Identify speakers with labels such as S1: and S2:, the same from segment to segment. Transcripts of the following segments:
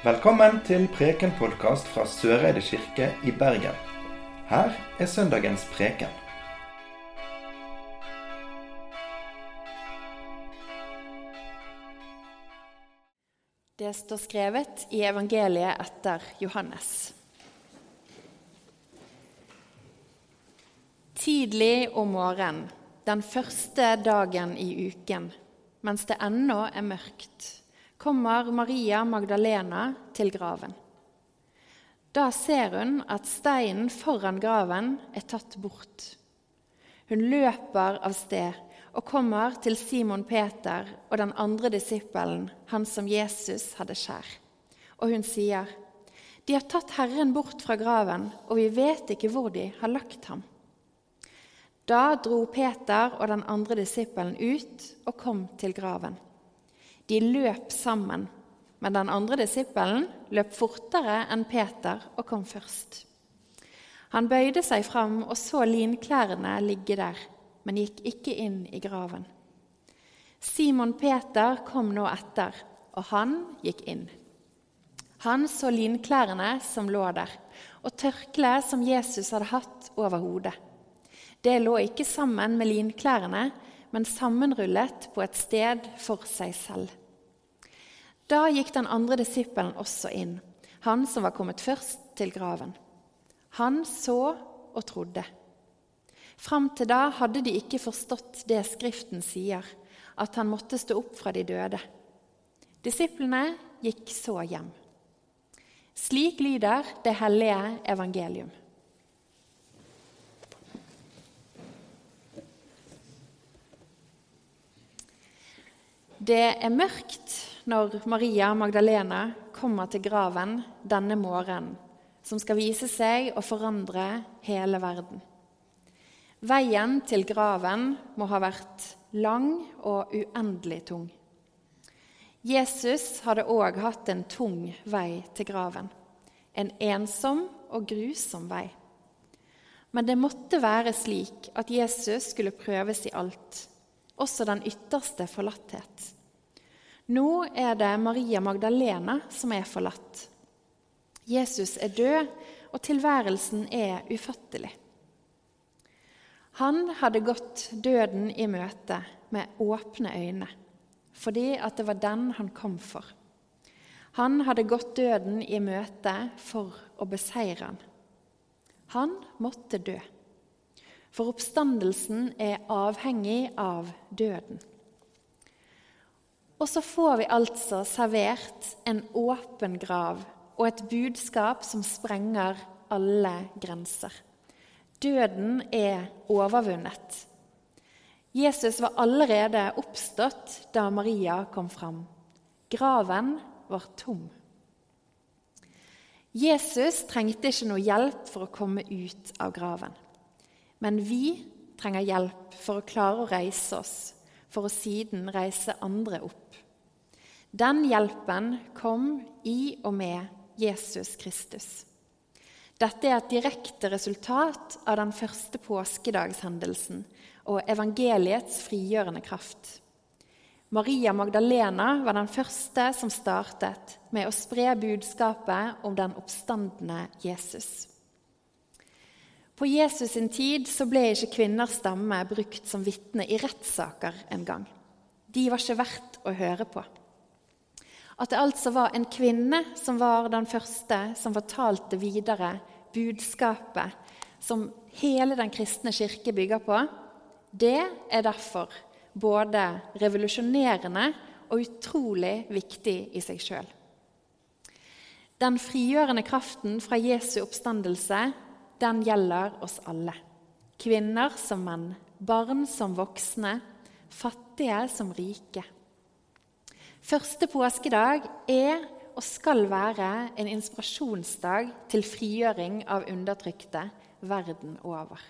S1: Velkommen til Preken-podkast fra Søreide kirke i Bergen. Her er søndagens preken.
S2: Det står skrevet i evangeliet etter Johannes. Tidlig om morgenen, den første dagen i uken, mens det ennå er mørkt, kommer Maria Magdalena til graven. Da ser hun at steinen foran graven er tatt bort. Hun løper av sted og kommer til Simon Peter og den andre disippelen, han som Jesus hadde skjær. Og hun sier, 'De har tatt Herren bort fra graven, og vi vet ikke hvor de har lagt ham.' Da dro Peter og den andre disippelen ut og kom til graven. De løp sammen, men den andre disippelen løp fortere enn Peter og kom først. Han bøyde seg fram og så linklærne ligge der, men gikk ikke inn i graven. Simon Peter kom nå etter, og han gikk inn. Han så linklærne som lå der, og tørkleet som Jesus hadde hatt over hodet. Det lå ikke sammen med linklærne, men sammenrullet på et sted for seg selv. Da gikk den andre disippelen også inn, han som var kommet først til graven. Han så og trodde. Fram til da hadde de ikke forstått det Skriften sier, at han måtte stå opp fra de døde. Disiplene gikk så hjem. Slik lyder det hellige evangelium. Det er mørkt når Maria Magdalena kommer til graven denne morgenen, som skal vise seg å forandre hele verden. Veien til graven må ha vært lang og uendelig tung. Jesus hadde òg hatt en tung vei til graven. En ensom og grusom vei. Men det måtte være slik at Jesus skulle prøves i alt også den ytterste forlatthet. Nå er det Maria Magdalena som er forlatt. Jesus er død, og tilværelsen er ufattelig. Han hadde gått døden i møte med åpne øyne, fordi at det var den han kom for. Han hadde gått døden i møte for å beseire han. Han måtte dø for oppstandelsen er avhengig av døden. Og så får vi altså servert en åpen grav og et budskap som sprenger alle grenser. Døden er overvunnet. Jesus var allerede oppstått da Maria kom fram. Graven var tom. Jesus trengte ikke noe hjelp for å komme ut av graven. Men vi trenger hjelp for å klare å reise oss, for å siden reise andre opp. Den hjelpen kom i og med Jesus Kristus. Dette er et direkte resultat av den første påskedagshendelsen og evangeliets frigjørende kraft. Maria Magdalena var den første som startet med å spre budskapet om den oppstandende Jesus. På Jesus sin tid så ble ikke kvinners stemme brukt som vitne i rettssaker engang. De var ikke verdt å høre på. At det altså var en kvinne som var den første som fortalte videre budskapet som hele den kristne kirke bygger på, det er derfor både revolusjonerende og utrolig viktig i seg sjøl. Den frigjørende kraften fra Jesu oppstandelse den gjelder oss alle. Kvinner som menn, barn som voksne, fattige som rike. Første påskedag er og skal være en inspirasjonsdag til frigjøring av undertrykte verden over.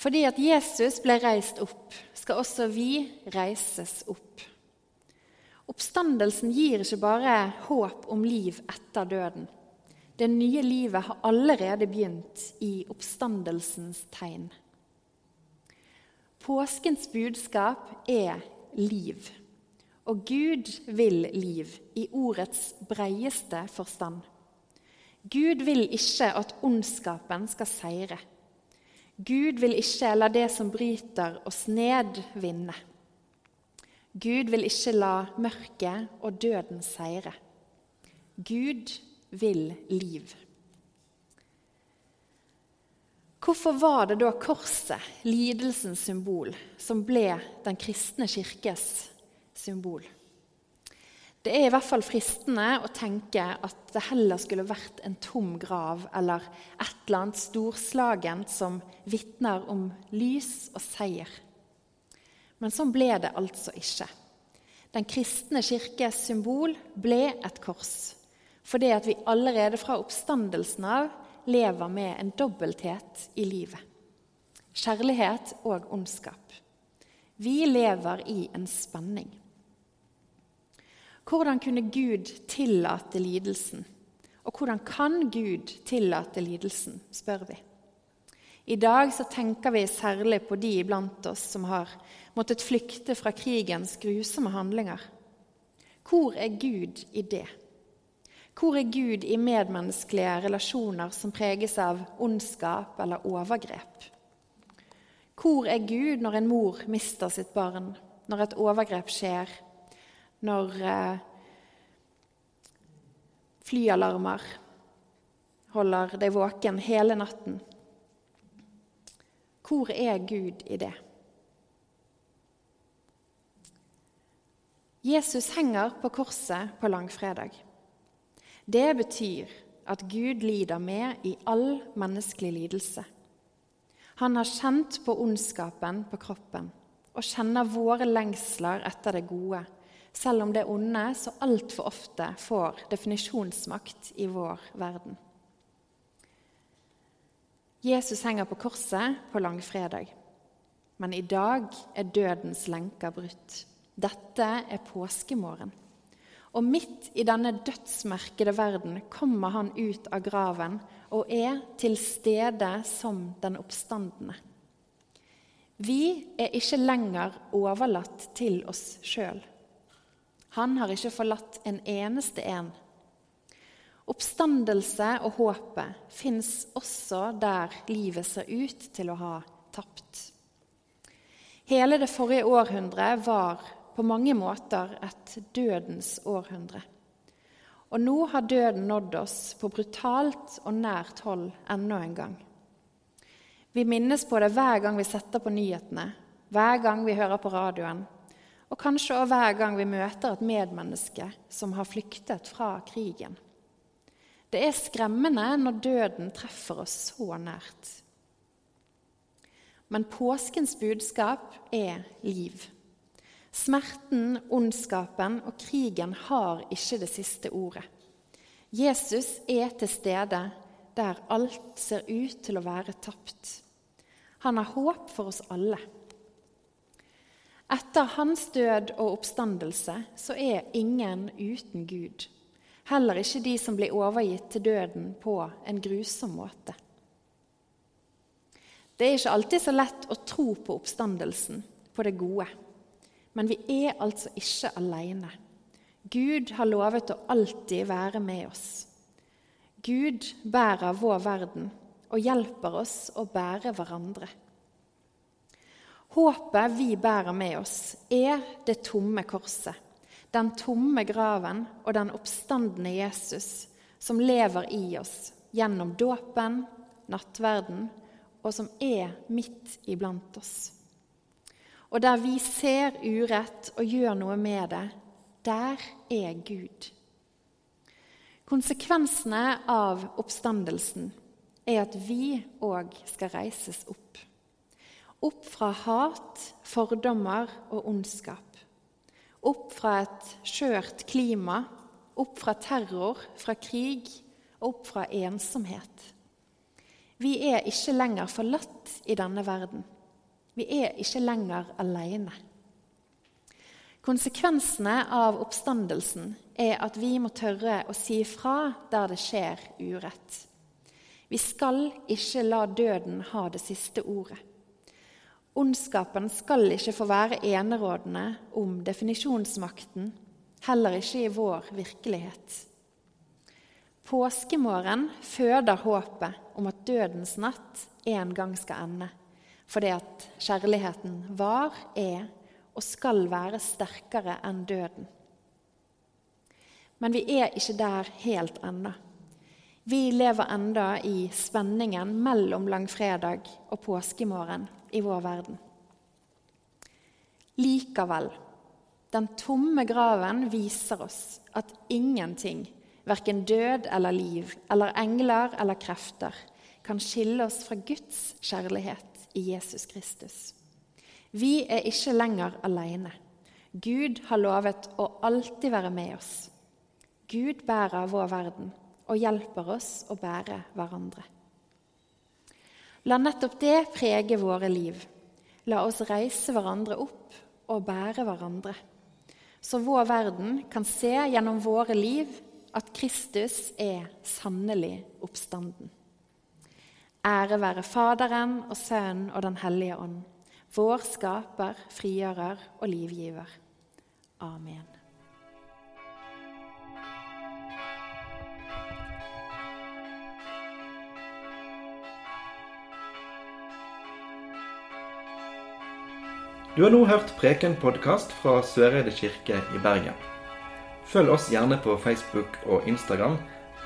S2: Fordi at Jesus ble reist opp, skal også vi reises opp. Oppstandelsen gir ikke bare håp om liv etter døden. Det nye livet har allerede begynt i oppstandelsens tegn. Påskens budskap er liv. og Gud vil liv i ordets breieste forstand. Gud vil ikke at ondskapen skal seire. Gud vil ikke la det som bryter oss ned, vinne. Gud vil ikke la mørket og døden seire. Gud vil liv. Hvorfor var det da korset, lidelsens symbol, som ble den kristne kirkes symbol? Det er i hvert fall fristende å tenke at det heller skulle vært en tom grav eller et eller annet storslagent som vitner om lys og seier. Men sånn ble det altså ikke. Den kristne kirkes symbol ble et kors, fordi at vi allerede fra oppstandelsen av lever med en dobbelthet i livet. Kjærlighet og ondskap. Vi lever i en spenning. Hvordan kunne Gud tillate lidelsen? Og hvordan kan Gud tillate lidelsen, spør vi. I dag så tenker vi særlig på de iblant oss som har måttet flykte fra krigens grusomme handlinger. Hvor er Gud i det? Hvor er Gud i medmenneskelige relasjoner som preges av ondskap eller overgrep? Hvor er Gud når en mor mister sitt barn, når et overgrep skjer, når eh, flyalarmer holder deg våken hele natten? Hvor er Gud i det? Jesus henger på korset på langfredag. Det betyr at Gud lider med i all menneskelig lidelse. Han har kjent på ondskapen på kroppen og kjenner våre lengsler etter det gode, selv om det onde så altfor ofte får definisjonsmakt i vår verden. Jesus henger på korset på langfredag, men i dag er dødens lenker brutt. Dette er påskemorgen. Og midt i denne dødsmerkede verden kommer han ut av graven og er til stede som den oppstandende. Vi er ikke lenger overlatt til oss sjøl. Han har ikke forlatt en eneste en. Oppstandelse og håpet fins også der livet ser ut til å ha tapt. Hele det forrige århundret var på mange måter et dødens århundre. Og nå har døden nådd oss på brutalt og nært hold enda en gang. Vi minnes på det hver gang vi setter på nyhetene, hver gang vi hører på radioen, og kanskje også hver gang vi møter et medmenneske som har flyktet fra krigen. Det er skremmende når døden treffer oss så nært. Men påskens budskap er liv. Smerten, ondskapen og krigen har ikke det siste ordet. Jesus er til stede der alt ser ut til å være tapt. Han har håp for oss alle. Etter hans død og oppstandelse så er ingen uten Gud. Heller ikke de som blir overgitt til døden på en grusom måte. Det er ikke alltid så lett å tro på oppstandelsen, på det gode. Men vi er altså ikke alene. Gud har lovet å alltid være med oss. Gud bærer vår verden og hjelper oss å bære hverandre. Håpet vi bærer med oss, er det tomme korset, den tomme graven og den oppstandende Jesus som lever i oss gjennom dåpen, nattverden, og som er midt iblant oss. Og der vi ser urett og gjør noe med det, der er Gud. Konsekvensene av oppstandelsen er at vi òg skal reises opp. Opp fra hat, fordommer og ondskap. Opp fra et skjørt klima, opp fra terror, fra krig og opp fra ensomhet. Vi er ikke lenger forlatt i denne verden. Vi er ikke lenger alene. Konsekvensene av oppstandelsen er at vi må tørre å si ifra der det skjer urett. Vi skal ikke la døden ha det siste ordet. Ondskapen skal ikke få være enerådende om definisjonsmakten, heller ikke i vår virkelighet. Påskemorgen føder håpet om at dødens natt en gang skal ende, fordi at kjærligheten var, er og skal være sterkere enn døden. Men vi er ikke der helt ennå. Vi lever enda i spenningen mellom langfredag og påskemorgen i vår verden. Likevel, den tomme graven viser oss at ingenting, verken død eller liv, eller engler eller krefter, kan skille oss fra Guds kjærlighet i Jesus Kristus. Vi er ikke lenger alene. Gud har lovet å alltid være med oss. Gud bærer vår verden og hjelper oss å bære hverandre. La nettopp det prege våre liv. La oss reise hverandre opp og bære hverandre, så vår verden kan se gjennom våre liv at Kristus er sannelig oppstanden. Ære være Faderen og Sønnen og Den hellige ånd, vår skaper, frigjører og livgiver. Amen.
S1: Du har nå hørt Preken-podkast fra Søreide kirke i Bergen. Følg oss gjerne på Facebook og Instagram,